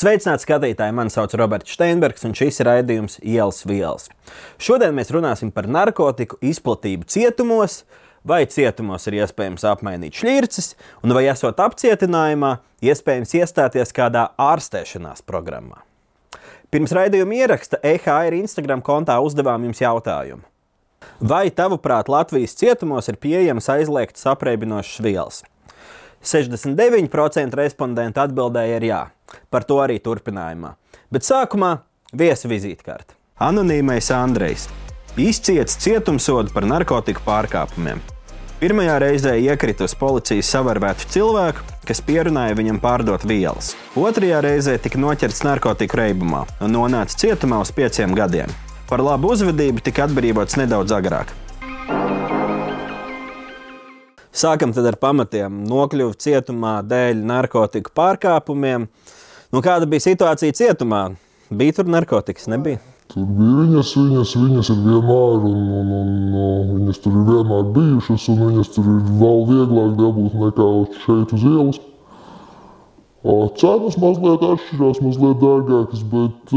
Sveicināti skatītāji! Mani sauc Roberts Steinbergs, un šis ir raidījums Ielas vielas. Šodien mēs runāsim par narkotiku izplatību cietumos, vai cietumos ir iespējams apmainīt šķirces, un vai esot apcietinājumā, iespējams iestāties kādā ārstēšanās programmā. Pirms raidījuma ieraksta EHR Instagram kontā uzdevām jums jautājumu. Vai tavuprāt Latvijas cietumos ir pieejamas aizliegtas apreibinošas vielas? 69% respondentu atbildēja ar jā. Par to arī turpinājumā. Bet sākumā viesu vizītkārta. Anonīmais Andrejs izciets cietumsodu par narkotiku pārkāpumiem. Pirmajā reizē iekrita uz policijas savarbētu cilvēku, kas pierunāja viņam pārdot vielas. Otrajā reizē tika noķerts narkotiku reibumā un nonāca cietumā uz pieciem gadiem. Par labu uzvedību tika atbrīvots nedaudz agrāk. Sākam ar pamatiem. Nokļuva cietumā dēļ narkotiku pārkāpumiem. Nu, kāda bija situācija cietumā? Bija tur narkotikas, nebija? Tur bija viņas, viņas, viņas ir vienmēr, un, un, un, un viņas tur ir vienmēr bijušas, un viņas tur ir vēl vieglāk dabūt nekā šeit uz ielas. Cenas mazliet atšķirās, mazliet dārgākas, bet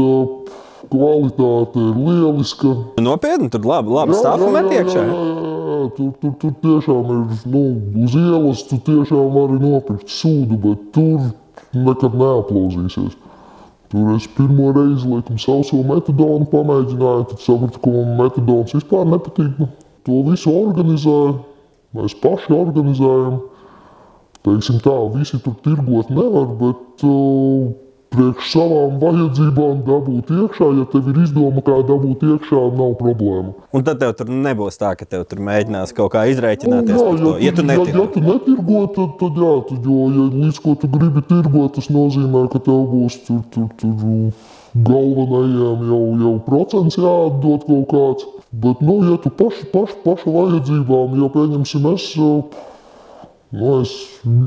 kvalitāte ir lieliska. Nopietni, tur labi, labi stāv met iekšā. Jā, jā, jā, jā, tur, tur, tur tiešām ir, nu, uz ielas tu tiešām vari nopirkt sūdu, bet tur nekad neaplūzīsies. Tur es pirmo reizi laikam sauso metadonu pamēģināju, tad sapratu, ka man metadons vispār nepatīk. Nu, to visu organizēju, mēs paši organizējam. Teiksim tā, visi tur tirgot nevar, bet uh, priekš savām vajadzībām dabūt iekšā. Ja tev ir izdoma, kā dabūt iekšā, nav problēma. Un tad tev tur nebūs tā, ka tev tur mēģinās kaut kā izreikināties Nu, to. Ja tu ja, netirgo. ja tu netirgo, tad, tad jā, tad, jo ja līdz ko tu gribi tirgot, tas nozīmē, ka tev būs tur, tur, tur galvenajiem jau, jau procents jāatdod kaut kāds. Bet, nu, ja tu paši, paši, paši vajadzībām, ja pieņemsim, es, uh, nu, es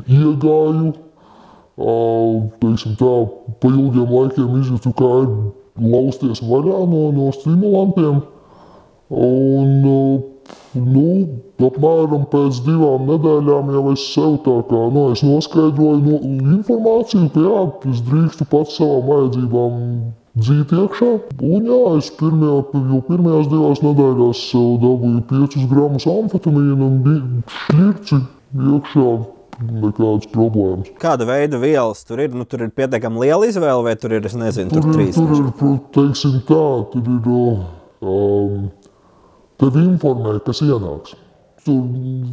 iegāju, teiksim tā, pa ilgiem laikiem izjūtu, kā ir lausties vaļā no, no stimulantiem. Un, uh, nu, apmēram pēc divām nedēļām jau es sev tā kā nu, es noskaidroju no, informāciju, ka jā, es drīkstu pats savām vajadzībām dzīt iekšā. Un jā, es pirmajā, jau pirmajās divās nedēļās sev dabūju 5 gramus amfetamīnu un bija šķirci iekšā. Nekādas problēmas. Kāda veida vielas tur ir? Nu, tur ir pietiekami liela izvēle, vai tur ir, es nezinu, tur, Tur ir, trīs. tur ir, pro- teiksim tā, tur ir, um, tev informē, kas ienāks. Tur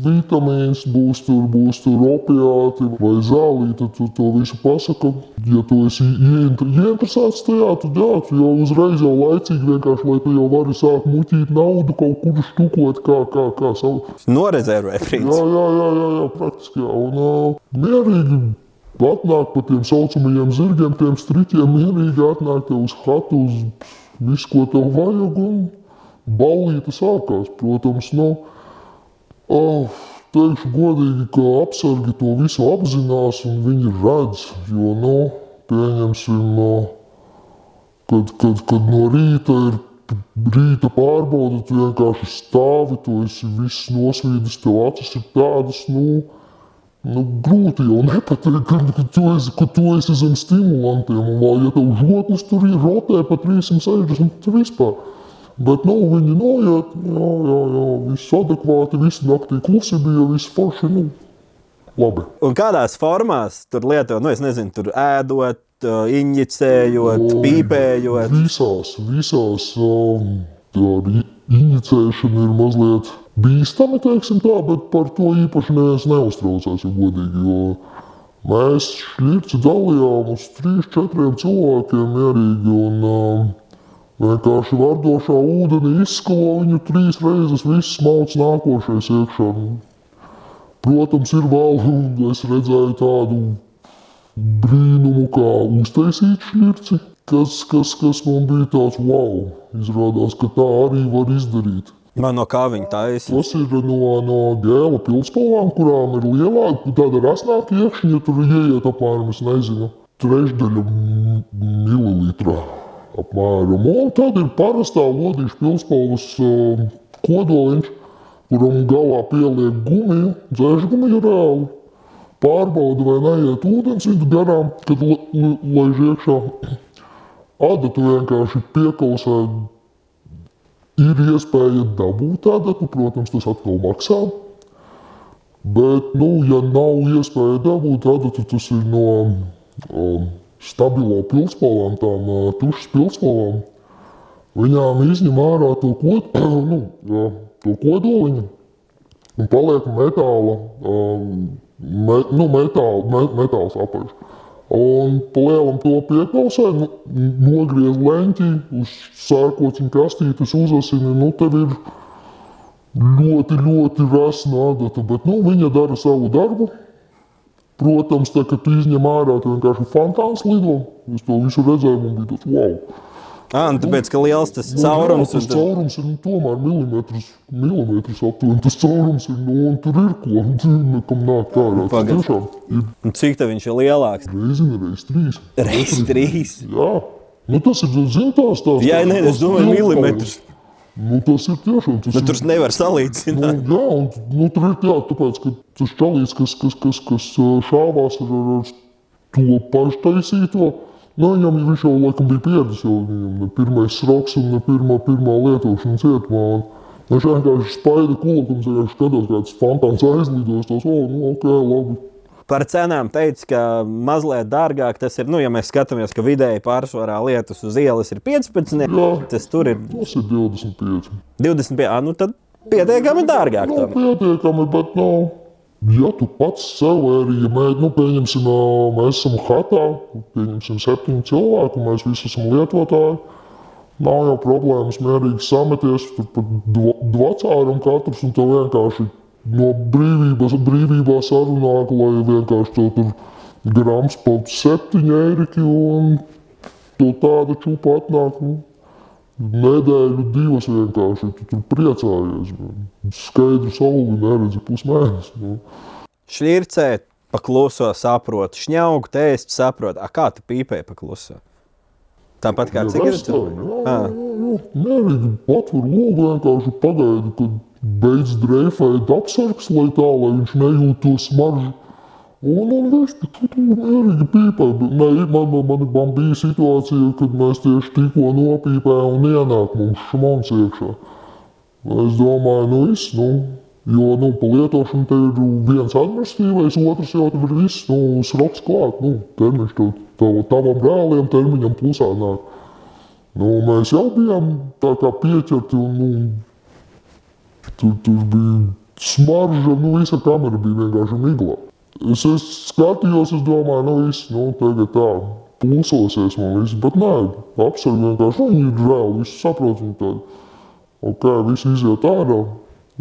vitamīns būs, tur būs tur opiāti vai zālīti, tu to visu pasaka. Ja tu esi ieinter- ieinteresēts tajā, tad jā, tu jau uzreiz jau laicīgi vienkārši, lai tu jau vari sākt muļķīt naudu kaut kur štukot, kā, kā, kā savu. Norezervē, Jā, principā. jā, jā, jā, jā praktiski. Jā. Un uh, mierīgi atnāk pa tiem saucamajiem zirgiem, tiem striķiem, mierīgi atnāk tev uz hatu, uz visu, ko tev vajag. Un ballīte sākās. Protams, nu, oh, teikšu godīgi, ka apsargi to visu apzinās un viņi redz. Jo, nu, pieņemsim, uh, kad, kad, kad no rīta ir rīta pārbauda, tu vienkārši stāvi, tu esi viss nosvīdis, tev acis ir tādas, nu, nu grūti jau nepateikt, ka, ka, tu esi, ka tu esi zem stimulantiem, un vēl, ja tev žoklis tur ir rotē pa 360, tad vispār. Bet, nu, viņi noiet, jā, jā, jā, viss adekvāti, visi naktī klusi bija, viss forši, nu, labi. Un kādās formās tur lieto, nu, es nezinu, tur ēdot, injicējot, Oi, pīpējot. Visās, visās um, tāda injicēšana ir mazliet bīstama, teiksim tā, bet par to īpaši neviens neuztraucās, ja godīgi. Jo mēs šķirci dalījām uz trīs, četriem cilvēkiem mierīgi un um, vienkārši vardošā ūdenī izskalo viņu trīs reizes, viss mauc nākošais iekšā. Protams, ir vēl, es redzēju tādu brīnumu, kā uztaisīt šķirci, kas, kas, kas man bija tāds wow. Izrādās, ka tā arī var izdarīt. Man no kā viņa taisa. Tas ir no, no gēla pildspalvām, kurām ir lielāka, tāda rasnāka iekšņa, tur ieiet apmēram, es nezinu, trešdaļa m- mililitra apmēram. Un tad ir parastā lodīša pildspalvas uh, kodoliņš, kuram galā pieliek gumiju, dzēžgumiju reāli. pārbauda, vai neiet ūdensvidi garām, kad la- la- laiž iekšā. Adatu vienkārši piekausē. Ir iespēja dabūt adatu, protams, tas atkal maksā. Bet, nu, ja nav iespēja dabūt adatu, tas ir no um, stabilo pilspolām, tām tušas pilspolām. Viņām izņem ārā to, kod, nu, jā, to kodoliņu un paliek metāla, me, nu, metāla, me, metāls apaļš. Un palielam to piekausē, nu, nogriez leņķi, uz sērkociņu kastītes uzasini, nu, tev ir ļoti, ļoti resna adata, bet, nu, viņa dara savu darbu. Protams, tā, kad tu izņem ārā, tu vienkārši fantāns lido. Es to visu redzēju, man bija tāds wow. Ah, un tāpēc, ka liels tas Nu, caurums jā, tas caurums ir nu, tomēr milimetrus, milimetrus aptuveni. Tas caurums ir, nu, un tur ir ko, un tur nekam nāk ārā. Tas Pagaid. tiešām ir un cik tev viņš ir lielāks? reizina, reiz trīs. Reiz trīs. Jā, nu, tas ir, zin, tās tās. Jā, nē, es domāju, milimetrus. Nu, tas ir tiešām, tas Nu, tur nevar Nu, salīdzināt. jā, un nu, tur ir jā, tāpēc, ka tas čalīs, kas, kas, kas, kas šāvās ar, ar, ar to pašu taisīto, nu, viņam viņš jau laikam bija pieredzis, jo viņam ne pirmais sroks un ne pirmā, pirmā lietošana cietumā. Un, Viņš vienkārši kūku un vienkārši skatās, kāds fantāns aizlidos. Tas, oh, nu, ok, labi. Par cenām teica, ka mazliet dārgāk tas ir. Nu, ja mēs skatāmies, ka vidēji pārsvarā lietas uz ielas ir 15, Jā. tas tur ir Tas ir 25. 25. Ah, nu tad pietiekami dārgāk. Nu, tomēr. pietiekami, bet, nu, ja tu pats sev arī, ja mē, nu, pieņemsim, mēs esam hatā, pieņemsim septiņu cilvēku, mēs visi esam lietotāji, nav jau problēmas mierīgi sameties, tur pat dv- dvacāram katrs, un tev vienkārši no brīvības, brīvībā sarunā, lai vienkārši tev tur grams pa septiņi eiriki, un to tāda čūpa atnāk, nu, Nedēļu, divas vienkārši tu tur priecājies. Skaidru sauli neredzi pusmēnesi. Nu. Šķircēt, pakluso, saprot, šņaugu, tēst, saprot. A, kā tu pīpēji pakluso? Tāpat kā cigaretes. Ah. Mierīgi patver logu, vienkārši pagaidi, kad beidz dreifēt apsargs, lai tā, lai viņš nejūt to smaržu. Un, un viss, tu tu tu mierīgi pīpē. Nē, man, man, man, man bija situācija, kad mēs tieši tikko nopīpējām un ienāk mums šmons iekšā. Es domāju, nu viss, nu, jo, nu, pa lietošanu te ir viens administratīvais, otrs jau tur ir viss, nu, sroks klāt, nu, termiņš tev, tav, tavam reāliem termiņam plusā nāk. Nu, mēs jau bijām tā kā pieķerti un, nu, tur, tur bija smarža, nu, visa kamera bija vienkārši miglā. Es, es skatījos, es domāju, nu, viss, nu, tagad tā, pulsosies man viss, bet nē, apsver vienkārši, nu, viņi ir reāli, visi saprot, viņi tādi. Ok, visi iziet ārā.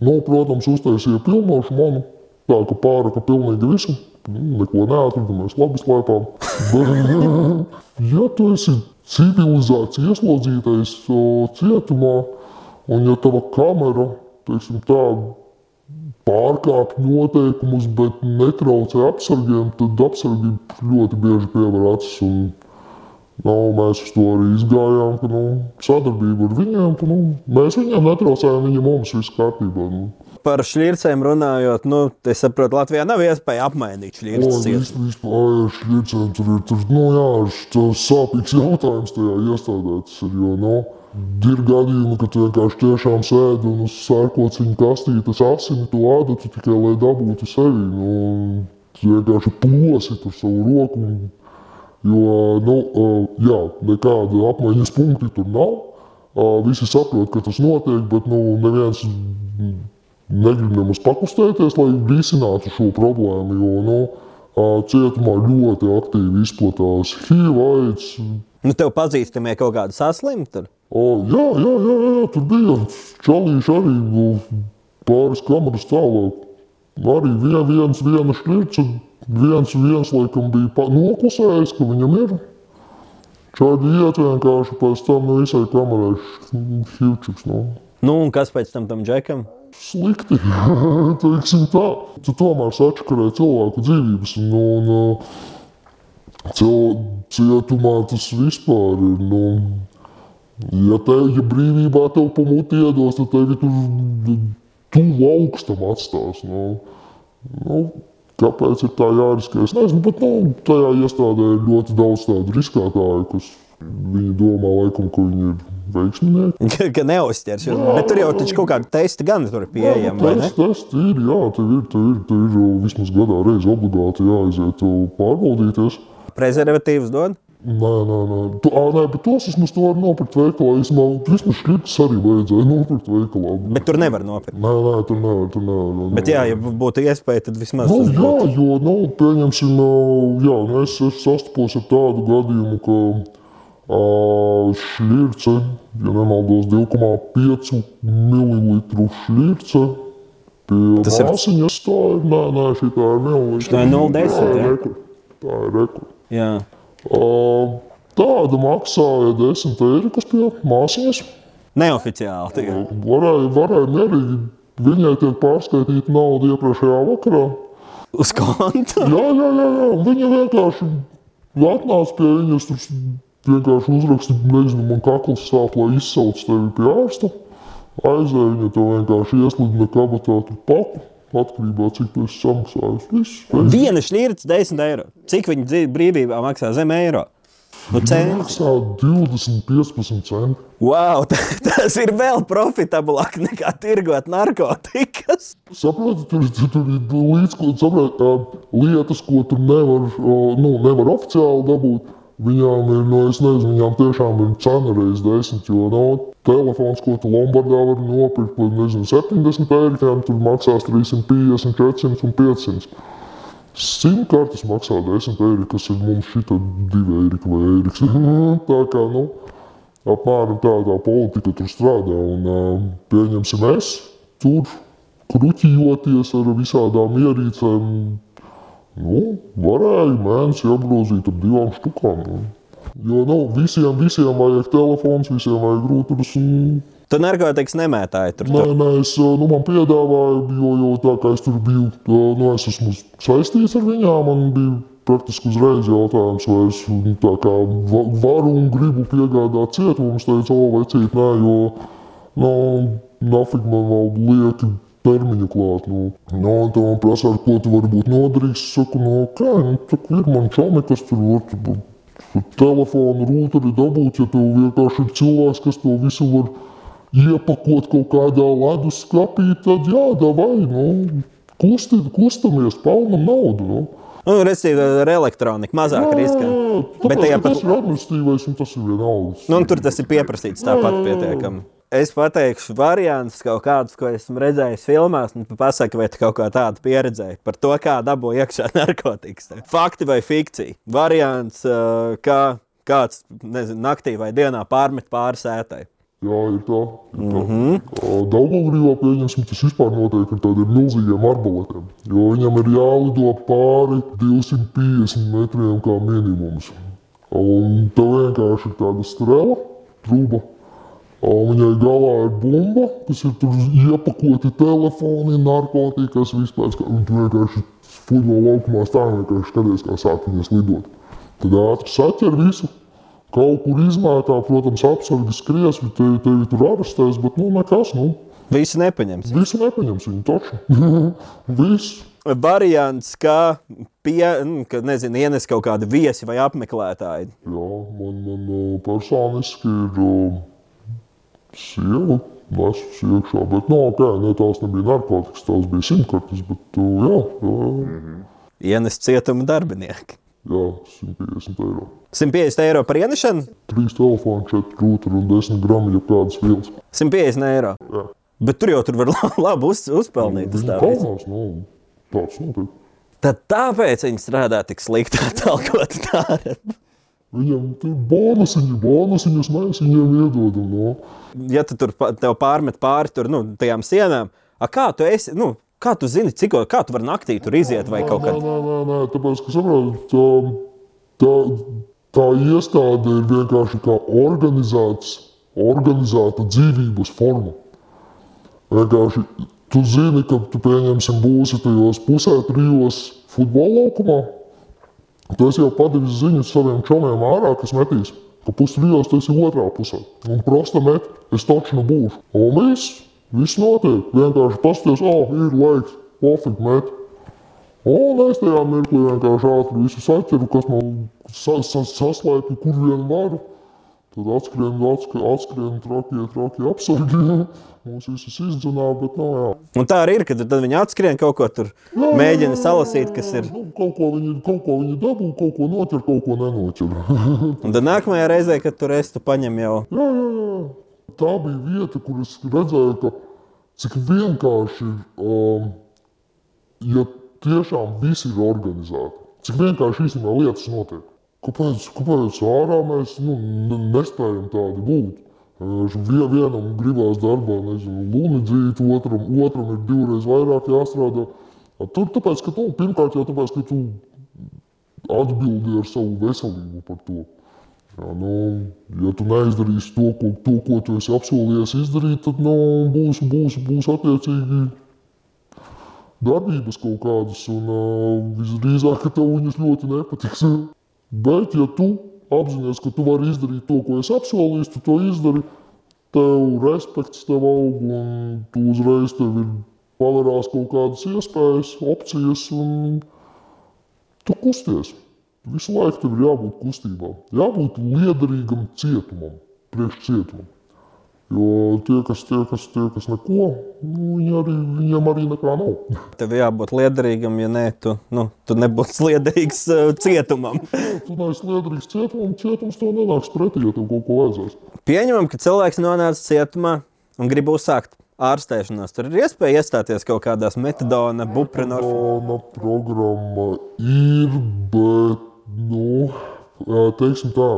Nu, protams, uztaisīja pilnošu manu. Tā kā pāraka pilnīgi visu. Neko neatradu, mēs labi slēpām. Bet, ja tu esi civilizēts ieslodzītais cietumā, un ja tava kamera, teiksim tā, pārkāpj noteikumus, bet netraucē apsargiem, tad apsargi ļoti bieži pievēr acis. Un, nu, mēs uz to arī izgājām, ka nu, sadarbība ar viņiem, ka nu, mēs viņiem netraucējām, viņi mums viss kārtībā. Nu. Par šķircēm runājot, nu, es saprotu, Latvijā nav iespēja apmainīt šķirces. vis- Vispār šķircēm tur ir tur, nu, jā, tas sāpīgs jautājums tajā iestādē. Tas ir, jo, nu, ir gadījumi, ka tu vienkārši tiešām sēdi un uz sērkociņu kastītes asini to ādatu tikai, lai dabūtu sevi. Nu, tu vienkārši plosi tur savu roku. Un, jo, nu, jā, nekāda apmaiņas punkti tur nav. Visi saprot, ka tas notiek, bet nu, neviens negrib nemaz pakustēties, lai risinātu šo problēmu. Jo nu, cietumā ļoti aktīvi izplatās HIV, aids. Nu, tev pazīstamie kaut kādi saslimti. Jā, jā, jā, jā, tur bija čalīši arī nu, pāris kameras tālāk. Arī vien, viens, viena šķirts, un viens, viens laikam bija noklusējis, ka viņam ir. Čādi iet vienkārši pēc tam no visai kamerai šķirčiks. Nu. Nu, un kas pēc tam tam džekam? Slikti. Teiksim tā, tu tomēr sačakarē cilvēku dzīvības. Un, un, cil, cietumā tas vispār ir. Nu, ja tev ja brīvībā tev pamuti iedos, tad tevi tur tuvu augstam atstās. Nu, nu, Kāpēc ir tā jāriskē? Es nezinu, bet nu, tajā iestādē ir ļoti daudz tādu riskētāju, kas viņi domā, laikam, ka viņi ir veiksminieki. Ka, ka neuzķers. Jo, bet tur jau taču kaut kāda testa gan ir pieejama. ne? Tas, tas ir, jā, tev ir, tev ir, tev ir vismaz gadā reizi obligāti jāaiziet uh, pārbaudīties. Prezervatīvs dod. Nē, nē, nē. Tu, ā, nē bet tos es to varu nopirkt veikalā. Es man vismaz šķirtas arī vajadzēja nopirkt veikalā. Bet tur nevar nopirkt. Nē, nē, tur nevar, tur nevar. nē, Bet, jā, ja būtu iespēja, tad vismaz Nu, jā, jo, nu, pieņemsim, jā, nu, es esmu sastapos ar tādu gadījumu, ka uh, šķirce, ja nemaldos, 2,5 ml šķirce pie Tas ir- māsiņas, tā ir, nē, nē, šī tā ir mililitra. Tā ir 0,10, Tā ir jā? rekord. Tā ir rekord. Jā. Uh, tāda maksāja 10 eiro, kas pie māsīņas. Neoficiāli. tikai. Varēja, varēja mierīgi. Viņai tiek pārskaitīta nauda iepriekšējā vakarā. Uz konta. Jā, jā, jā, jā. Viņa vienkārši atnāca pie viņas, tur vienkārši uzrakstīja, nezinu, man kakls sāp, lai izsauc tevi pie ārsta. Aizēja viņa to vienkārši iesludina kabatā, tur paku. Atkarībā cik tu esi samaksājis. Viss. Viena šķirta 10 eiro. Cik viņa dzīve brīvībā maksā zem eiro? Nu. Maksā 20, 15 centi. Wow, tas ir vēl profitablāk nekā tirgot narkotikas. Saprotiet, tur, tur, tur ir līdz saprot, lietas, ko tur nevar, nu, nevar oficiāli dabūt. Viņām ir, nu, es nezinu, viņām tiešām ir cena reizes desmit, jo no telefons, ko tu Lombardā vari nopirkt par, nezinu, 70 eiro, tur maksās 350, 400 un 500. Simt kartes maksā 10 eiro, kas ir mums šita 2 eiro vai eiro. Tā kā, nu, apmēram tādā politika tur strādā. Un, uh, pieņemsim, es tur kruķījoties ar visādām ierīcēm, nu, varēju mēnesi apgrozīt ap divām štukām. Nu. Jo nu, visiem, visiem vajag telefons, visiem vajag rūturs. Un... Tu narkotikas nemētāji tur. Nē, tur. nē, es uh, nu, man piedāvāju, jo, jo tā kā es tur biju, uh, nu, es esmu saistīts ar viņām. Man bija praktiski uzreiz jautājums, vai es nu, tā kā va- varu un gribu piegādāt cietumu. Es teicu, o, vai cīt, nē, jo, nu, nafig man vēl lieki termiņu klāt. Nu, nu, un tā man prasa, ar ko tu vari būt noderīgs. Es saku, nu, kā, nu, tā ir man čomi, kas tur var. tu Telefonu rūturi dabūt, ja tev vienkārši ir cilvēks, kas to visu var iepakot kaut kādā ledus skapī, tad jā, vai nu, kusti, kustamies, pelnam naudu. Nu. Nu, Restīvi ar elektroniku mazāk riskantīgi. Bet tajā pat- tas ir administratīvais un tas ir vienalga. Nu, tur tas ir pieprasīts tāpat pietiekami. Es pateikšu, variants kaut kādus, ko esmu redzējis filmās, un pasaki, vai tu kaut kā tādu pieredzēji par to, kā dabū iekšā narkotikas. Fakti vai fikcija? Variants, kā kāds nezinu, naktī vai dienā pārmet pāri sētai. Jā, ir tā. Ir tā. Mm -hmm. Daugavgrīvā pieņemsim, tas vispār notiek ar tādiem milzīgiem arbaletiem. Jo viņam ir jālido pāri 250 metriem kā minimums. Un tev vienkārši ir tāda strela, truba. Viņai galā ir bumba, kas ir tur iepakoti telefoni, narkotikas, vispār. Tu vienkārši futbola laukumā stāv un vienkārši skaties, kā sāk viņas lidot. Tad ātri saķer visu. Kaut kur izmētā, protams, apsargi skries, viņi tevi, tevi tur arestēs, bet nu nekas, nu, Visu nepaņems. visu nepaņems viņu taču. Viss. Variants, kā pie, nu, ka, nezinu, ienes kaut kādu viesi vai apmeklētāju. Jā, man, man personiski ir uh, sieva, nesus iekšā, bet, nu, ok, ne, tās nebija narkotikas, tās bija simtkartes, bet, uh, jā, jā, jā, Ienes cietuma darbinieki. jā, 150 eiro. 150 eiro par ienešanu, Trīs telefoni, četri rūturi un 10 gramu jau kādas vielas. 150 eiro. Jā. Bet tur jau tur var la- labi uz, uzpelnīt. uz tā. Kalnās, nu, tāds notiek. Tad tāpēc viņi strādā tik slikti, atalgot tādu. Viņam tur bonusiņi, bonusiņus mēs viņiem iedodam. No. Ja tu tur pārmet pāri tur, nu, tajām sienām, kā tu esi, nu, kā tu zini, cik, kā tu vari naktī tur iziet vai kaut Nē, kad. nē, nē, nē, tāpēc, ka saprot, tā, tā, tā iestāde ir vienkārši kā organizēts, organizēta dzīvības forma. Vienkārši tu zini, ka tu pieņemsim būsi tajos pusē trijos futbola laukumā. Tu jau padevis ziņu saviem čomiem ārā, kas metīs. Ka pustrijos tas ir otrā pusē. Un prosta met, es taču nu būšu. Un viss, viss notiek. Vienkārši pasties, oh, ir laiks, pofīgi met. Un es tajā mirklī vienkārši ātri visu saķeru, kas man sa, sa, saslēpja, kur vien varu. Tad atskrien, atskrien, atskrien trakie, trakie apsargi. Mūs visus izdzenā, bet nav jā. Un tā arī ir, kad tad viņi atskrien kaut ko tur, Jā, mēģina jā, salasīt, jā, kas jā. ir. Nu, kaut ko viņi, kaut ko viņi dabū, kaut ko noķer, kaut ko nenoķer. Un tad nākamajā reizē, kad tur es tu paņem jau. Jā, jā, jā. Tā bija vieta, kur es redzēju, ka cik vienkārši ir, um, ja tiešām viss ir organizēti. Cik vienkārši īstenībā lietas notiek. Kāpēc, kāpēc ārā mēs nu, ne- nespējam tādi būt? Vienam gribās darbā, nezinu, luni dzīt, otram, otram ir divreiz vairāk jāstrādā. Tur tāpēc, ka tu, pirmkārt jau tāpēc, ka tu atbildi ar savu veselību par to. Jā, nu, ja tu neizdarīsi to, ko, to, ko tu esi apsolījies izdarīt, tad nu, būs, būs, būs attiecīgi darbības kaut kādas, un uh, visdrīzāk, tev viņas ļoti nepatiks. Bet, ja tu apzinājies, ka tu vari izdarīt to, ko esi apsolījis, tu to izdari, tev respekts tev aug, un tu uzreiz tev ir pavērās kaut kādas iespējas, opcijas, un tu kusties. Visu laiku tev ir jābūt kustībā, jābūt liederīgam cietumam, priekšcietumam. Jo tie, kas, tie, kas, tie, kas neko, nu, viņi arī, viņiem arī nekā nav. Tev jābūt liederīgam, ja nē, tu, nu, tu nebūsi liederīgs uh, cietumam. Tu neesi liederīgs cietumam, cietums to nenāks pretī, ja tev kaut ko vajadzēs. Pieņemam, ka cilvēks nonāca cietumā un grib uzsākt ārstēšanos. Tur ir iespēja iestāties kaut kādās metodonā, buprenorfā. Mana programma ir, bet, nu, ā, teiksim tā,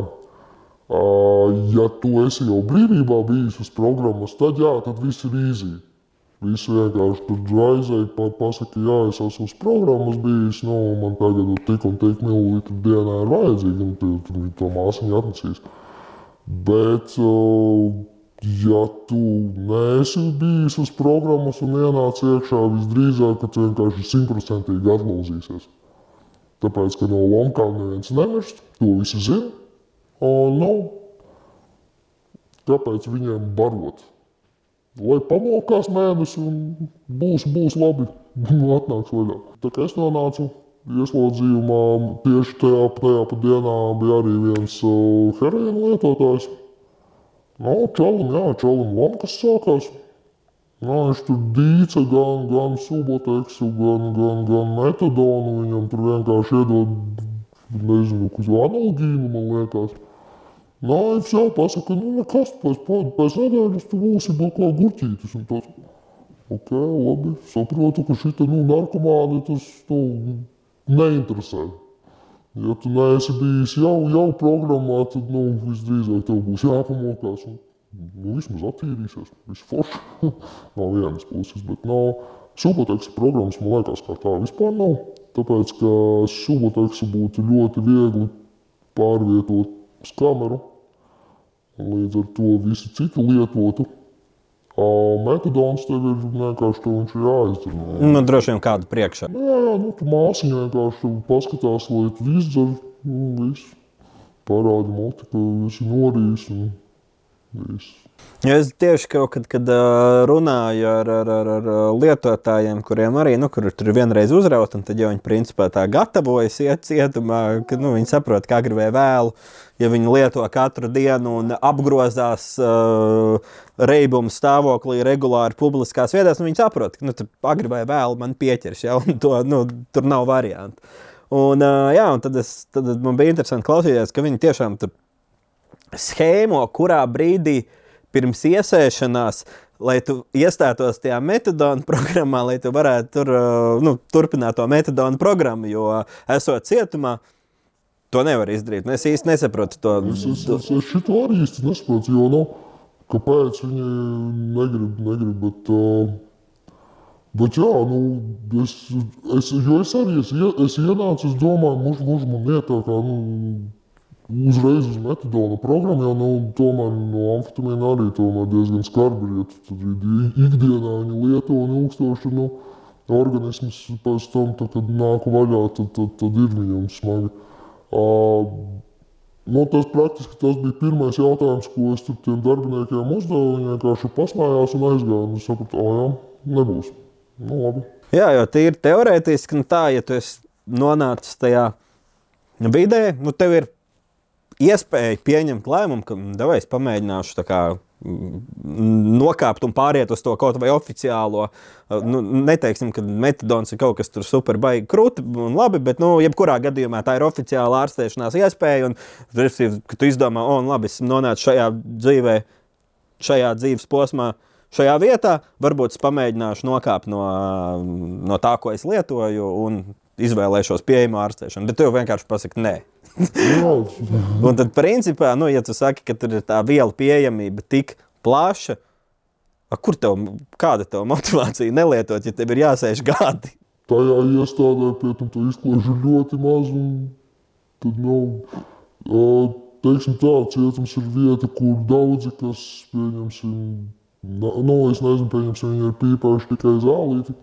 ja tu esi jau brīvībā bijis uz programmas, tad jā, tad viss ir īzī. Viss vienkārši tur aizēja, pa, pasaka, jā, es esmu uz programmas bijis, nu, man tagad tik un tik mililitru dienā ir vajadzīgi, un tu, tu, to māsiņu atnesīs. Bet, ja tu neesi bijis uz programmas un ienāc iekšā, visdrīzāk, ka tu vienkārši simtprocentīgi atlūzīsies. Tāpēc, ka no Lomkām neviens nemirst, to visi zina. Un, nu, kāpēc viņiem barot? Lai pamokās mēnesi un būs, būs labi, atnāks vaļā. Tā kā es nonācu ieslodzījumā, tieši tajā, tajā pat dienā bija arī viens uh, heroīna lietotājs. Nu, čalim, jā, čalim lamkas sākās. Nu, viņš tur dīca gan, gan suboteksu, gan, gan, gan metadonu. Viņam tur vienkārši iedod, nezinu, kas analogīnu, man liekas. Nā, viņš jau pasaka, nu nekas, pēc, pēc, nedēļas tu būsi vēl kā gurķītis. Un tāds, ok, labi, saprotu, ka šita, nu, narkomāni tas, nu, neinteresē. Ja tu neesi bijis jau, jau programmā, tad, nu, visdrīzāk tev būs jāpamokās. Un, nu, vismaz attīrīsies, viss forši no vienas puses, bet no suboteksa programmas, man liekas, kā tā vispār nav. Tāpēc, ka suboteksa būtu ļoti viegli pārvietot uz kameru, līdz ar to visi citi lietotu. Metadons tev ir vienkārši to viņš ir jāizdara. Nu, droši vien kādu priekšā. Jā, jā, nu, tu māsiņa vienkārši paskatās, lai tu izdzer, nu, viss. Parādi muti, ka esi norījis un viss. Ja es tieši kaut kad, kad runāju ar, ar, ar, ar lietotājiem, kuriem arī nu, kur tur vienreiz uzraut, un tad jau viņi principā tā gatavojas iet cietumā, ka nu, viņi saprot, kā gribēja vēlu. Ja viņi lieto katru dienu un apgrozās uh, reibumu stāvoklī regulāri publiskās vietās, nu, viņi saprot, ka nu, agri vai vēlu man pieķers, ja, un to, nu, tur nav variantu. Un, uh, jā, un tad, es, tad man bija interesanti klausīties, ka viņi tiešām tur schēmo, kurā brīdī pirms iesēšanās, lai tu iestātos tajā metodonu programmā, lai tu varētu tur, uh, nu, turpināt to metodonu programmu, jo esot cietumā, to nevar izdarīt. Nu, Es īsti nesaprotu to. Es, es, es, es šito arī īsti nesaprotu, jo, nu, kāpēc viņi negrib, negrib, bet, uh, bet jā, nu, es, es, jo es arī, es, es ienācu, es domāju, muž, muž man iet tā kā, nu, uzreiz uz metadona programmu, jo, nu, tomēr no amfetamīna arī tomēr diezgan skarbi ir, ja tad i- ikdienā viņi lieto un ilgstoši, nu, organisms pēc tam, tad, kad nāk vaļā, tad, tad, tad ir viņam smagi. Uh, Nu, tas praktiski tas bija pirmais jautājums, ko es tur tiem darbiniekiem uzdevu. Viņi vienkārši pasmējās un aizgāja. Un es sapratu, ka jā, nebūs. Nu, labi. Jā, jo tīri teorētiski, nu tā, ja tu esi nonācis tajā vidē, nu tev ir iespēja pieņemt lēmumu, ka davai es pamēģināšu kā nokāpt un pāriet uz to kaut vai oficiālo. Nu, neteiksim, ka metadons ir kaut kas tur super baigi krūti un labi, bet, nu, jebkurā gadījumā tā ir oficiāla ārstēšanās iespēja. Un, kad tu izdomā, o, oh, labi, es nonācu šajā dzīvē, šajā dzīves posmā, šajā vietā, varbūt es pamēģināšu nokāpt no, no tā, ko es lietoju, un izvēlēšos pieejamu ārstēšanu. Bet tu vienkārši pasaki, nē. Un tad, principā, nu, ja tu saki, ka tur ir tā viela pieejamība tik plaša, kur tev, kāda tev motivācija nelietot, ja tev ir jāsēž gadi? Tajā iestādē, pie tam, tu izklaiž ļoti maz, un tad, nu, teiksim tā, cietums ir vieta, kur daudzi, kas, pieņemsim, nu, es nezinu, pieņemsim, viņi ir pīpējuši tikai zālīti,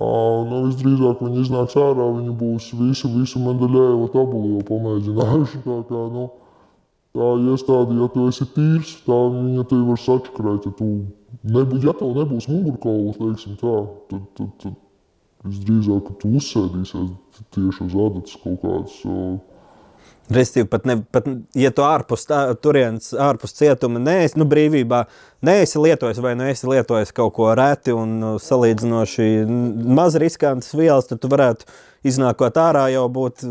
Nu, visdrīzāk viņi iznāks ārā, viņi būs visu, visu Mendeļēva tabulu jau pamēģinājuši. Tā kā, nu, tā iestāde, ja tu esi tīrs, tā viņa tevi var sačakrēt. Ja, tu nebūs, ja tev nebūs mugurkaula, teiksim tā, tad, tad, tad visdrīzāk, ka tu uzsēdīsies tieši uz adatas kaut kādas. Uh, Restīvi, pat, ne, pat ja tu ārpus tā, turienes, ārpus cietuma, neesi nu, brīvībā, neesi lietojis vai neesi nu lietojis kaut ko reti un nu, salīdzinoši maz riskantas vielas, tad tu varētu iznākot ārā jau būt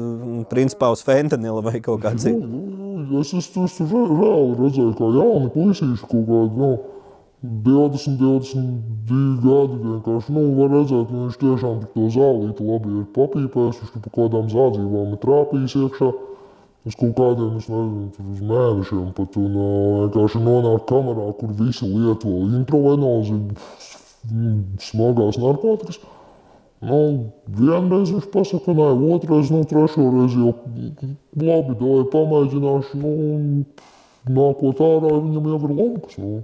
principā uz fentanila vai kaut kā cita. Nu, nu, es, es, es reāli redzēju, kā jauni puisīši kaut kādi, nu, 20, 22 gadi vienkārši, nu, var redzēt, ka viņš tiešām to zālīti labi ir papīpējis, viņš tur pa kādām zādzībām ir trāpījis iekšā uz kaut kādiem, es nezinu, uz mēnešiem pat, un vienkārši nonāk kamerā, kur visi lieto introvenozi, smagās narkotikas. Nu, vienreiz viņš pasaka, nē, otrreiz, nu, trešo reizi jau labi, dāvāj pamēģināšu, nu, nākot ārā, viņam jau ir lankas, nu,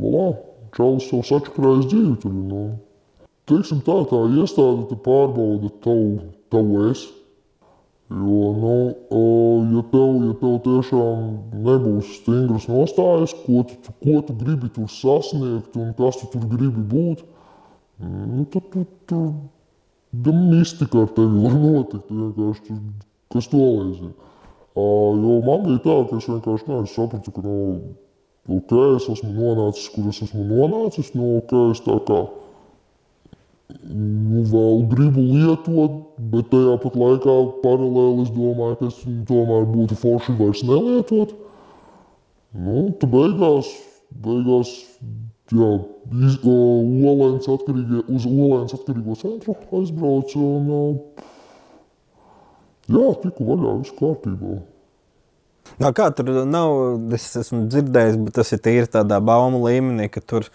volā, čalis jau sačakrājas dzīvi tur, nu. Teiksim tā, tā iestāde te pārbauda tavu, tavu esi, Jo, nu, ja tev, ja tev tiešām nebūs stingras nostājas, ko tu, ko tu gribi tur sasniegt un kas tu tur gribi būt, nu, tad tu tur tu, mistika ar tevi var notikt. Vienkārši tur, kas to lai Jo man bija tā, ka es vienkārši nu, es sapratu, ka nu, ok, es esmu nonācis, kur es esmu nonācis, nu, ok, es tā kā nu, vēl gribu lietot, bet tajā pat laikā paralēli es domāju, ka es tomēr būtu forši vairs nelietot. Nu, tu beigās, beigās jā, iz, o, olēns atkarīgie, uz Olēnas atkarīgo centru aizbraucu un jā, tiku vaļā, viss kārtībā. No, kā tur nav, es esmu dzirdējis, bet tas ir tīri tādā baumu līmenī, ka tur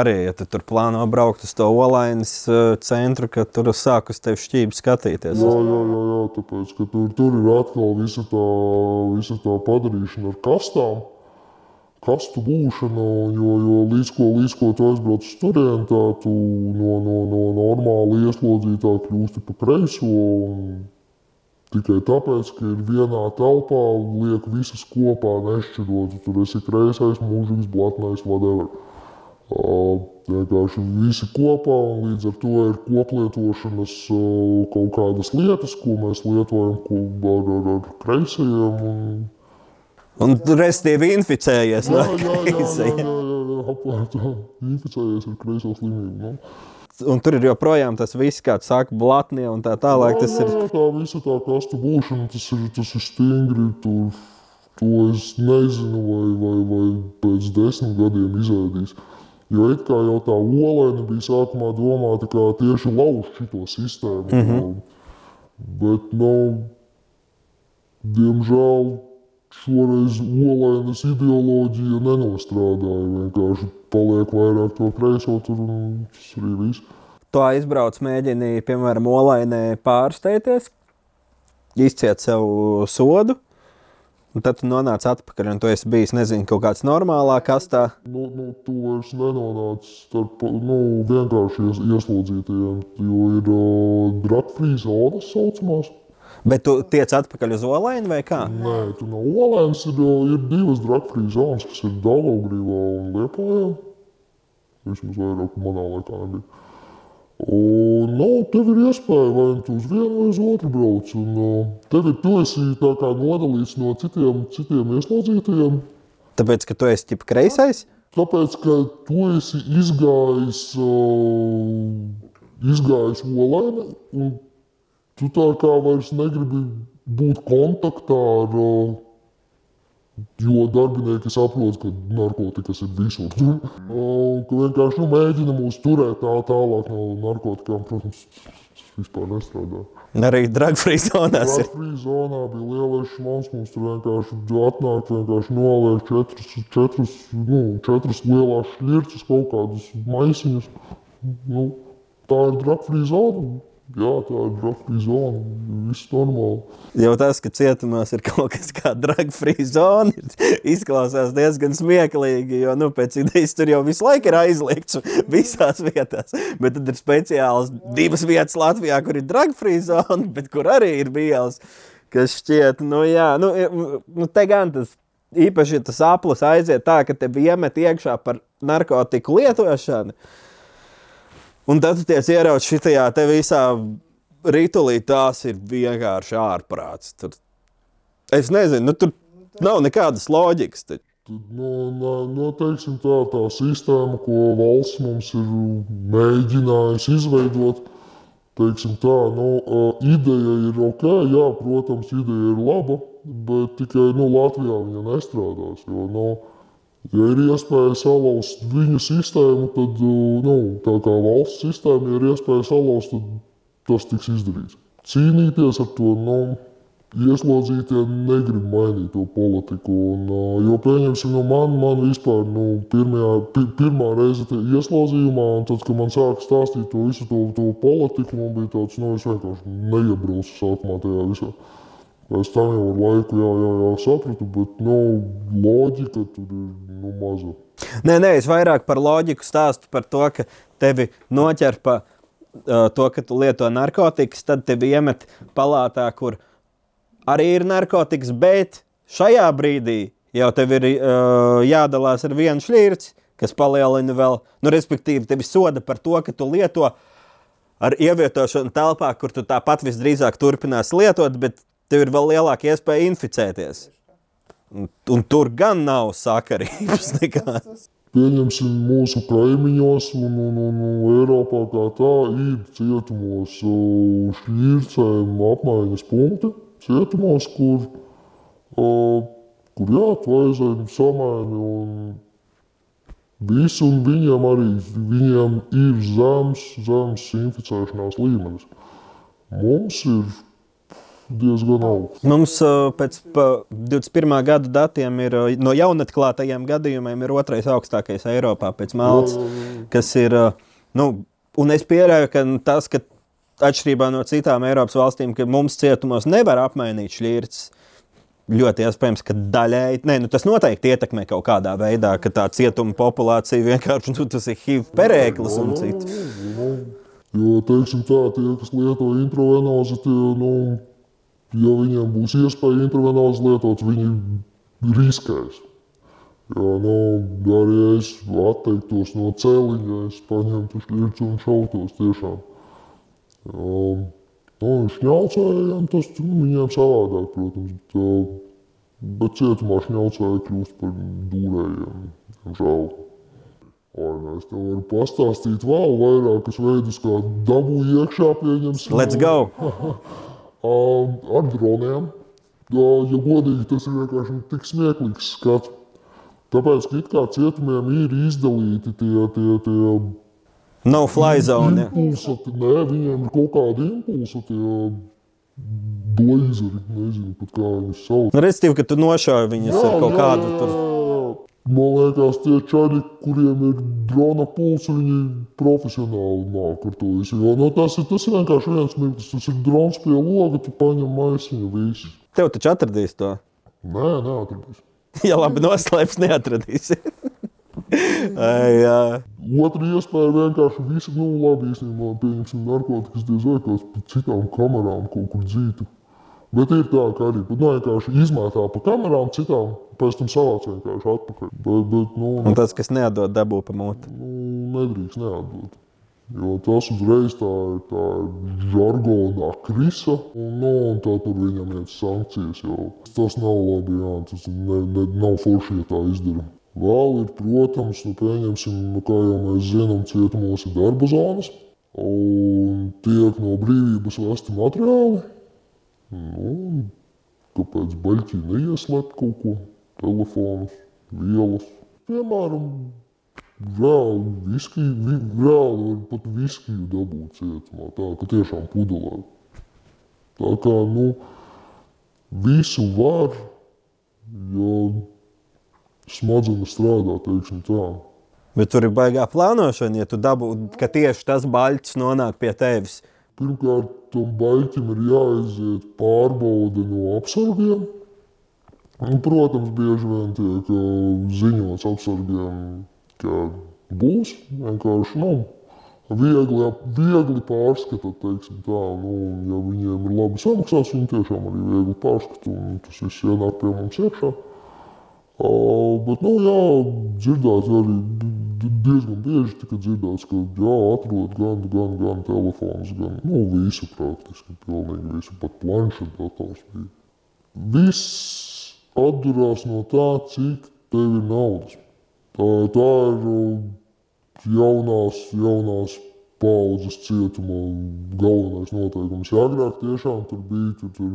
arī, ja tu tur plāno braukt uz to olainas uh, centru, ka tur sāk uz tevi šķīvi skatīties. Jā, jā, jā, jā tāpēc, ka tur, tur ir atkal visa tā, visa tā padarīšana ar kastām. Kastu būšana, jo, jo līdz ko, līdz ko tu aizbrauc uz turieni, tā tu no, no, no normāla ieslodzītā kļūsti pa kreiso. Un, Tikai tāpēc, ka ir vienā telpā, liek visas kopā, nešķirot. Tur esi kreisais, mūžīgs, blatnais, whatever. Uh, vienkārši visi kopā, un līdz ar to ir koplietošanas uh, kaut kādas lietas, ko mēs lietojam ar, ar, ar kreisajiem. Un... Un restīvi inficējies. Jā, jā, jā, jā, jā, jā, jā, jā, inficējies ar kreiso slimību. Nu un tur ir joprojām tas viss, kāds saka, blatnie un tā tālāk. Tas jā, jā, ir tā visa tā kastu būšana, tas ir, tas ir stingri. Tur, to es nezinu, vai, vai, vai pēc desmit gadiem izēdīs. Jo it kā jau tā olēna bija sākumā domāta kā tieši lauzt šo sistēmu. Mm -hmm. Bet, nu, diemžēl šoreiz olēnas ideoloģija nenostrādāja. Vienkārši paliek vairāk to kreiso tur un tas arī viss. Tu aizbrauc, mēģini, piemēram, olainē pārsteigties, izciet sev sodu. Un tad tu nonāc atpakaļ, un tu esi bijis, nezinu, kaut kāds normālā kastā. Nu, nu, tu vairs nenonāc starp nu, vienkārši ies, ieslodzītajiem, jo ir uh, drag-free zonas saucamās. Bet tu tiec atpakaļ uz Olainu vai kā? Nē, tu no Olainas ir, ir divas drag-free zonas, kas ir Daugavgrīvā un Liepājā. Vismaz vairāk manā laikā nebija. Un, nu, tev ir iespēja vai tu uz vienu vai uz otru brauc. Un, uh, tev ir, tu esi tā kā nodalīts no citiem, citiem ieslodzītajiem. Tāpēc, ka tu esi ķip kreisais? Tāpēc, ka tu esi izgājis, uh, izgājis olēni, un tu tā kā vairs negribi būt kontaktā ar uh, Jo darbinieki saprot, ka narkotikas ir visur. Un ka vienkārši nu, mēģina mūs turēt tā tālāk no narkotikām, protams, tas vispār nestrādā. Arī dragfree zonās ir. Dragfree zonā bija lielais šmons, mums tur vienkārši atnāk, vienkārši noliek četrus, četrus, nu, četras lielās šļirces, kaut kādas maisiņas. Nu, tā ir dragfree zona. Jā, tā ir dragfree zona. Viss normāli. Jau tas, ka cietumos ir kaut kas tāds dragfree zona, izklausās diezgan smieklīgi. Jo nu, pēc idejas tur jau visu laiku ir aizliegts visās vietās. Bet tad ir speciāls divas vietas Latvijā, kur ir dragfree zona, bet kur arī ir bielas. Kas šķiet, nu jā, nu, nu te gan tas īpaši, tas aplis aiziet tā, ka tev iemet iekšā par narkotiku lietošanu. Un tad tu tiec ierauc šitajā te visā rītulī, tās ir vienkārši ārprāts. Tur, es nezinu, nu, tur nav nekādas loģikas. Taču. Nu, nē, nu, teiksim, tā, tā sistēma, ko valsts mums ir mēģinājusi izveidot, teiksim, tā, nu, ideja ir ok, jā, protams, ideja ir laba, bet tikai nu, Latvijā viņa nestrādās. Jo, nu, Ja ir iespēja salauzt viņu sistēmu, tad nu, tā kā valsts sistēma, ja ir iespēja salauzt, tad tas tiks izdarīts. Cīnīties ar to, nu, ieslodzītie negrib mainīt to politiku. Un, jo, pieņemsim, nu, man, man vispār nu, pirmajā, pirmā reize ieslodzījumā, un tad, kad man sāka stāstīt to visu to, to politiku, man bija tāds, nu, es vienkārši neiebraucu sākumā tajā visā. Es tam jau ar laiku jā, jā, jā, sapratu, bet nu, loģika tur ir nu, maza. Nē, nē, es vairāk par loģiku stāstu par to, ka tevi noķer pa uh, to, ka tu lieto narkotikas, tad tevi iemet palātā, kur arī ir narkotikas, bet šajā brīdī jau tev ir uh, jādalās ar vienu šķirci, kas palielina vēl, nu, respektīvi, tevi soda par to, ka tu lieto ar ievietošanu telpā, kur tu tāpat visdrīzāk turpinās lietot, bet tev ir vēl lielāka iespēja inficēties. Un, un tur gan nav sakarības nekādas. Pieņemsim, mūsu kaimiņos un, un, un, un Eiropā kā tā ir cietumos šķircēm apmaiņas punkti. Cietumos, kur, uh, kur jā, tu aizēji samaini un visu, un viņiem arī viņiem ir zems, zems inficēšanās līmenis. Mums ir diezgan augsts. Mums pēc 21. gada datiem ir no jaunatklātajiem gadījumiem ir otrais augstākais Eiropā pēc Maltas, kas ir, nu, un es pieļauju, ka tas, ka atšķirībā no citām Eiropas valstīm, ka mums cietumos nevar apmainīt šķirtas, ļoti iespējams, ka daļēji, ne, nu, tas noteikti ietekmē kaut kādā veidā, ka tā cietuma populācija vienkārši, nu, ir HIV perēklis un cits. Jo, teiksim tā, tie, kas lieto intravenozi, tie, nu, ja viņiem būs iespēja intravenāzi lietot, viņi riskēs. Jā, nu, arī es atteiktos no celiņa, es paņemtu šķirci un šautos tiešām. Jā, nu, šņaucējiem tas nu, viņiem savādāk, protams. Tā, bet cietumā šņaucēji kļūst par dūrējiem, diemžēl. Vai ne, es tev varu pastāstīt vēl vairākus veidus, kā dabūju iekšā pieņemsim. Let's go! ar droniem. Ja godīgi, tas ir vienkārši tik smieklīgs skats. Tāpēc, ka it kā cietumiem ir izdalīti tie, tie, tie no fly zone. Impulsi, nē, viņiem ir kaut kādi impulsi, tie blazeri, nezinu kā viņus sauc. Nu, Restīvi, ka tu nošauji viņus jā, ar kaut jā, kādu tur. Man liekas, tie čaļi, kuriem ir drona pulss, viņi profesionāli māk ar to visu. Jo, no, tas, ir, tas vienkārši viens mirklis, tas ir drons pie loga, tu paņem maisiņu visu. Tev taču atradīs to? Nē, neatradīs. ja labi noslēps, neatradīs. Otra iespēja vienkārši visu, nu labi, īstenībā, pieņemsim narkotikas diez vai kāds pa citām kamerām kaut kur dzītu. Bet ir tā, ka arī nu, vienkārši izmētā pa kamerām citām, pēc tam savāc vienkārši atpakaļ. Bet, bet, nu, Un tas, kas neatdod dabū pa mūti. Nu, nedrīkst neatdot. Jo tas uzreiz tā ir tā žargonā krisa, un, nu, un tā tur viņam ir sankcijas. Jo tas nav labi, jā, tas ne, ne, nav forši, ja tā izdara. Vēl ir, protams, nu, pieņemsim, nu, kā jau mēs zinām, cietumos ir darba zonas, un tiek no brīvības vesti materiāli. Nu, kāpēc baļķī neieslēpt kaut ko, telefonus, vielas. Piemēram, reāli viskiju, vi, reāli var pat viskiju dabūt cietumā, tā ka tiešām pudelē. Tā kā, nu, visu var, jo smadzenes strādā, teiksim tā. Bet tur ir baigā plānošana, ja tu dabū, ka tieši tas baļķis nonāk pie tevis. Pirmkārt, tam baļķim ir jāiziet pārbaude no apsargiem. Un, protams, bieži vien tiek uh, ziņots apsargiem, ka būs vienkārši nu, viegli, viegli pārskatīt, teiksim tā. Nu, ja viņiem ir labi samaksāts, viņi tiešām arī viegli pārskata, un tas viss ienāk pie mums iekšā. Uh, bet, nu, jā, dzirdēts arī diezgan bieži tika dzirdēts, ka jā, atrod gan, gan, gan telefons, gan nu, visu praktiski, pilnīgi visu, pat planšetdators bija. Viss atdurās no tā, cik tev ir naudas. Tā, tā ir jaunās, jaunās paudzes cietuma galvenais noteikums. Ja agrāk tiešām tur bija, tur, tur,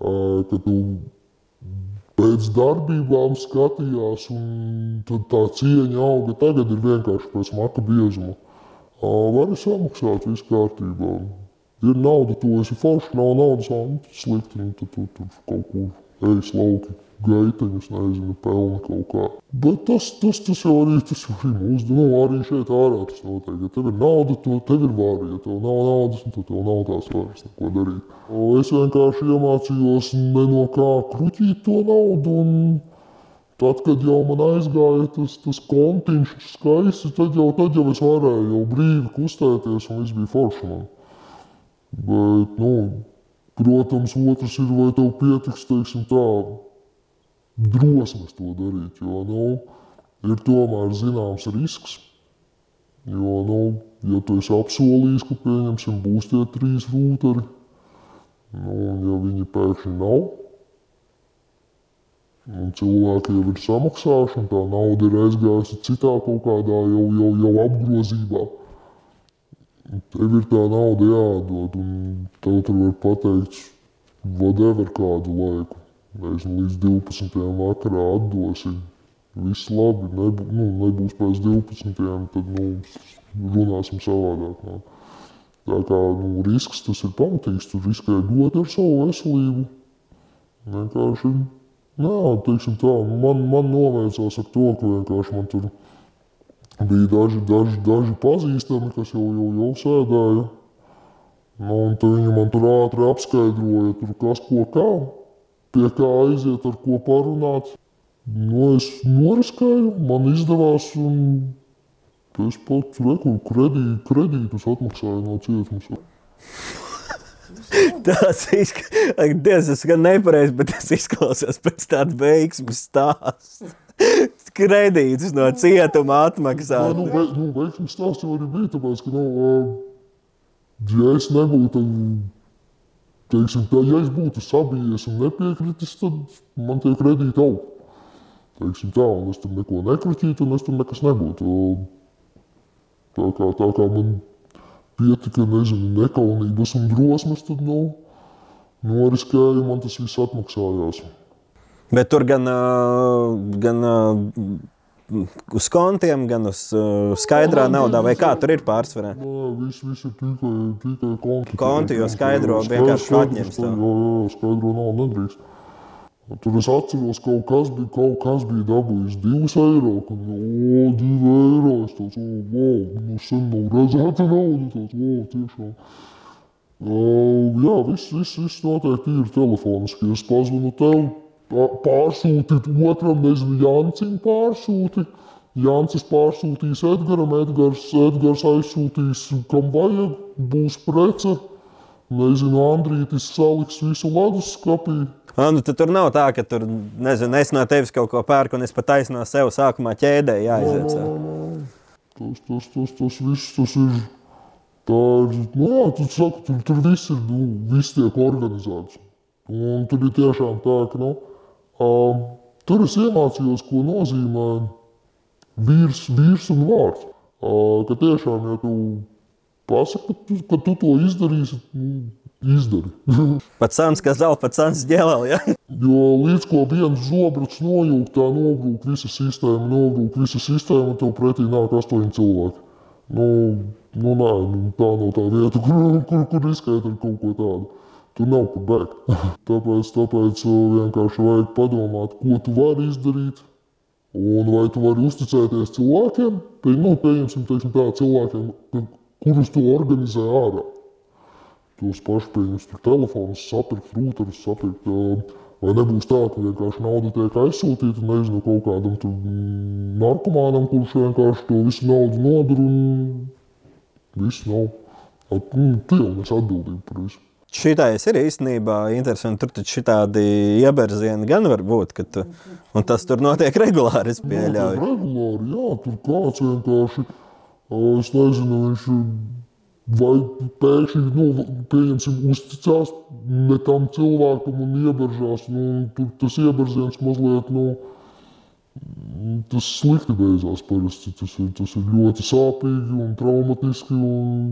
uh, ka tu pēc darbībām skatījās, un tā cieņa auga. Tagad ir vienkārši pēc maka biezuma. Var samaksāt, viss kārtībā. Ir nauda, to esi forši, nav naudas, slikti, un tad tu tur kaut ko ejas lauki gaiteņus, nezinu, pelna kaut kā. Bet tas, tas, tas jau arī, tas arī mūsu, nu, arī šeit ārā tas notiek. Ja tev ir nauda, to tev ir vāri. Ja tev nav naudas, tad tev nav tās vairs neko darīt. Es vienkārši iemācījos ne no kā kruķīt to naudu. Un tad, kad jau man aizgāja tas, tas kontiņš skaisti, tad jau, tad jau es varēju jau brīvi kustēties un viss bija forši man. Bet, nu, protams, otrs ir, vai tev pietiks, teiksim tā, drosmes to darīt. Jo nu, ir tomēr zināms risks. Jo, nu, ja tu esi apsolījis, ka pieņemsim, būs tie trīs rūtari, nu, un ja viņi pēkšņi nav, un cilvēki jau ir samaksājuši, un tā nauda ir aizgājusi citā kaut kādā jau, jau, jau apgrozībā, tev ir tā nauda jādod, un tev tur var pateikt, whatever kādu laiku nezinu, līdz 12. vakarā atdosi. Viss labi, nebū, nu, nebūs pēc 12. tad nu, runāsim savādāk. Nu. Tā kā nu, risks tas ir pamatīgs, tu riskē ļoti ar savu veselību. Vienkārši, jā, teiksim tā, man, man novēcās ar to, ka vienkārši man tur bija daži, daži, daži pazīstami, kas jau, jau, jau sēdēja. Nu, un viņi man tur ātri apskaidroja, tur kas ko kā pie kā aiziet, ar ko parunāt. Nu, es noriskēju, man izdevās, un es pat reku, kredī, kredītus atmaksāju no cietuma. Tas izklausās, gan nepareizi, bet tas izklausās pēc tāda veiksmes stāsta. Kredītus no cietuma atmaksāt. Nu, ve, nu, veiksmes stāsts jau arī bija, tāpēc, ka, nu, ja es nebūtu teiksim, tā, ja es būtu sabijies un nepiekritis, tad man tie kredīti aug. Teiksim, tā, un es tur neko nekritītu, un es tur nekas nebūtu. Tā kā, tā kā man pietika, nezinu, nekaunības un drosmes, tad, nu, noriskēju, man tas viss atmaksājās. Bet tur gan, gan uz kontiem, gan uz skaidrā naudā, vai kā tur ir pārsvarā? Viss, viss ir tikai, tikai konti. Konti, jo skaidro vienkārši atņems. Jā, jā, skaidro nav nedrīkst. Tur es atceros, kaut kas bija, kaut kas bija dabūjis divus eiro. Kad, o, divi eiro. Es tāds, o, wow, nu sen nav redzēta nauda. Tāds, o, tiešām. Uh, jā, viss, viss, viss noteikti ir telefoniski. Es pazvanu tev, pārsūtīt otram, nezinu, Jancim pārsūti. Jancis pārsūtīs Edgaram, Edgars, Edgars aizsūtīs, kam vajag, būs prece. Nezinu, Andrītis saliks visu leduskapī. Nu, tur nav tā, ka tur, nezinu, es no tevis kaut ko pērku, un es pat taisno sev sākumā ķēdē jāiziet. No, no, no. Tas, tas, tas, tas viss tas ir Tā ir, nu jā, tu saki, tur, tur viss ir, nu, viss tiek organizēts. Un tur ir tiešām tā, ka, nu, um, tur es iemācījos, ko nozīmē vīrs, vīrs un vārds. Uh, ka tiešām, ja tu pasaki, ka tu, ka tu to izdarīsi, nu, izdari. Pat sāns, kas zelta, pat sāns ģēlēl. Ja? Jo līdz ko viens zobrats nojūg, tā nogrūk visa sistēma, nogrūk visa sistēma, un tev pretī nāk astoņi cilvēki. Nu, nu nē, nu, tā nav tā vieta, kur, kur, kur ar kaut ko tādu. Tur nav kur bēgt. tāpēc, tāpēc uh, vienkārši vajag padomāt, ko tu vari izdarīt. Un vai tu vari uzticēties cilvēkiem, pie, nu, pieņemsim, teiksim, tā, cilvēkiem, kurus tu organizē ārā. Tos pašus, pieņemsim, telefonus, sapirkt, rūtarus, sapirkt. Uh, Vai nebūs tā, ka vienkārši nauda tiek aizsūtīta nezinu, kaut kādam tur narkomānam, kurš vienkārši to visu naudu nodara un viss nav. Nu, tu jau nes atbildību par visu. Šitais ir īstenībā interesanti. Tur taču tādi ieberzieni gan var būt, ka tu, un tas tur notiek regulāri, es pieļauju. Regulāri, jā, tur kāds vienkārši, es nezinu, viņš vai pēkšņi nu, pieņemsim, uzticās ne tam cilvēkam un ieberžās. Nu, tur tas ieberziens mazliet nu, tas slikti beidzās. Parasti. Tas, ir, tas ir ļoti sāpīgi un traumatiski un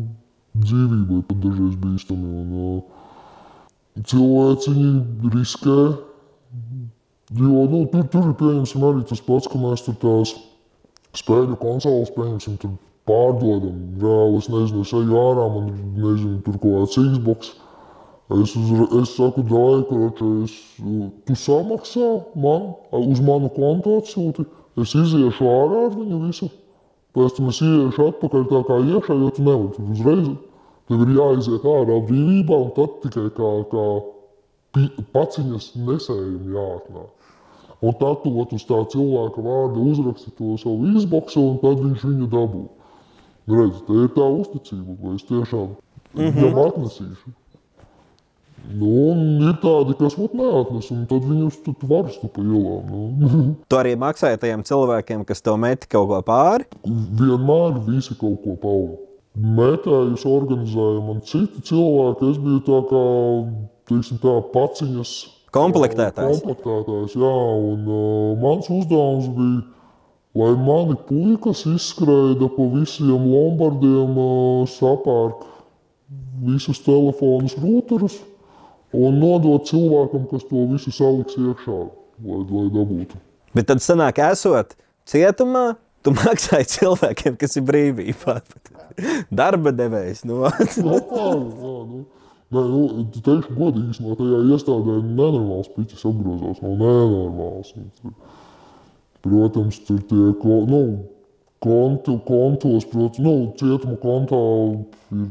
dzīvībai pat dažreiz bīstami. Un, cilvēciņi riskē. Jo nu, tur, tur ir pieņemsim arī tas pats, ka mēs tur tās spēļu konsoles pieņemsim. Tur pārdodam. Reāli es nezinu, es eju ārā, man nezinu, tur kaut kāds Xbox. Es, uz, es saku, karača, es, tu samaksā man, uz manu kontu atsūti, es iziešu ārā ar viņu visu. Pēc tam es ieiešu atpakaļ tā kā iekšā, jo tu nevari uzreiz. Tev ir jāiziet ārā brīvībā un tad tikai kā, kā paciņas nesējumi jāatnāk. Un tu uz tā cilvēka vārda uzraksti to savu izboksu, un tad viņš viņu dabū. Redz, tā ir tā uzticība, vai es tiešām mm -hmm. viņam atnesīšu. Nu, ir tādi, kas man neatnes, un tad viņus tur var stupa ielām. Nu. Tu arī maksāji tajiem cilvēkiem, kas tev meti kaut ko pāri? Vienmēr visi kaut ko pauda. Metējus organizēja man citi cilvēki. Es biju tā kā, teiksim tā, paciņas. Komplektētājs. Komplektētājs, jā, un uh, mans uzdevums bija lai mani puikas izskraida pa visiem lombardiem, sapērk visus telefonus, rūtarus un nodot cilvēkam, kas to visu saliks iekšā, lai, lai dabūtu. Bet tad sanāk, esot cietumā, tu maksāji cilvēkiem, kas ir brīvībā. Darba devējs. Nu. no, jā, jā, nu. Nē, nu, teikšu godīgi, no tajā iestādē nenormāls piķis apgrozās, nav nenormāls. Nu, Protams, tur tie nu, kontu, kontos, protams, nu, cietuma kontā ir,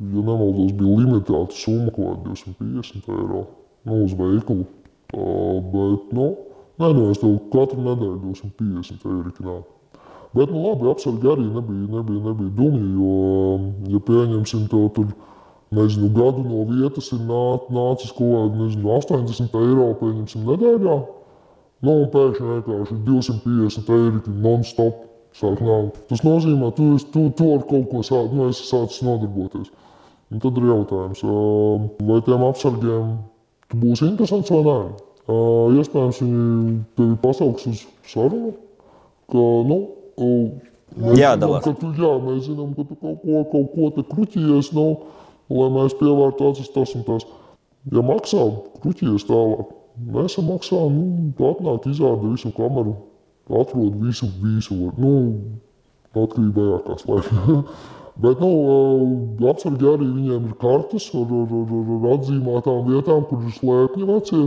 ja nemaldos, bija limitēta summa kaut kāda 250 eiro nu, uz veikalu. Tā, bet, nu, nē, nu, es tev katru nedēļu 250 eiro ikināt. Bet, nu, labi, apsargi arī nebija, nebija, nebija dumi, jo, ja pieņemsim to tur, nezinu, gadu no vietas ir nā, nācis kaut kādi, nezinu, 80 eiro, pieņemsim, nedēļā, Nu, un pēkšņi vienkārši 250 eiro non-stop sāk nākt. Tas nozīmē, tu, tu, tu ar kaut ko sāc, nu, sācis nodarboties. Un tad ir jautājums, vai tiem apsargiem būs interesants vai nē. Iespējams, viņi tevi pasauks uz sarunu, ka, nu. Zinām, ka tu, jā, mēs zinām, ka tu kaut ko, kaut ko te kruķies, nu, lai mēs pievērtu acis tas un tas. Ja maksā, kruķies tālāk. Nesamaksā, nu, atnāk, izrāda visu kameru, atrod visu, visu. Nu, atkarībā kā slēpj. Bet nu, apsargi arī viņiem ir kartes ar, ar, ar, ar, atzīmētām vietām, kur ir slēpņi vecie.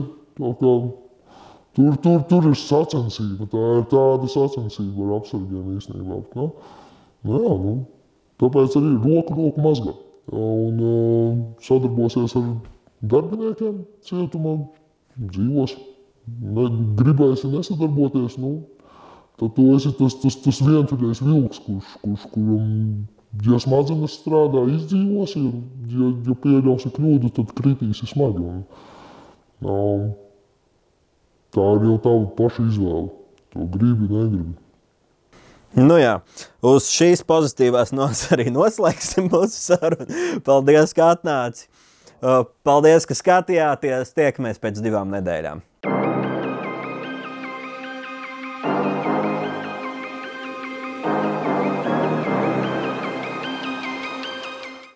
Tur, tur, tur ir sacensība. Tā ir tāda sacensība ar apsargiem īstenībā. Nu, nu, jā, nu, tāpēc arī roku roku mazgā. Un uh, sadarbosies ar darbiniekiem cietumā, dzīvos. Ne, gribēsi nesadarboties, nu, tad tu esi tas, tas, tas vientuļais vilks, kurš, kurš kuram, ja smadzenes strādā, izdzīvosi, ja, ja pieļausi kļūdu, tad kritīsi smagi. Un, um, tā ir jau tava paša izvēle. To gribi, negribi. Nu jā, uz šīs pozitīvās nots arī noslēgsim mūsu sarunu. Paldies, ka atnāci! Paldies, ka skatījāties! Tiekamies pēc divām nedēļām!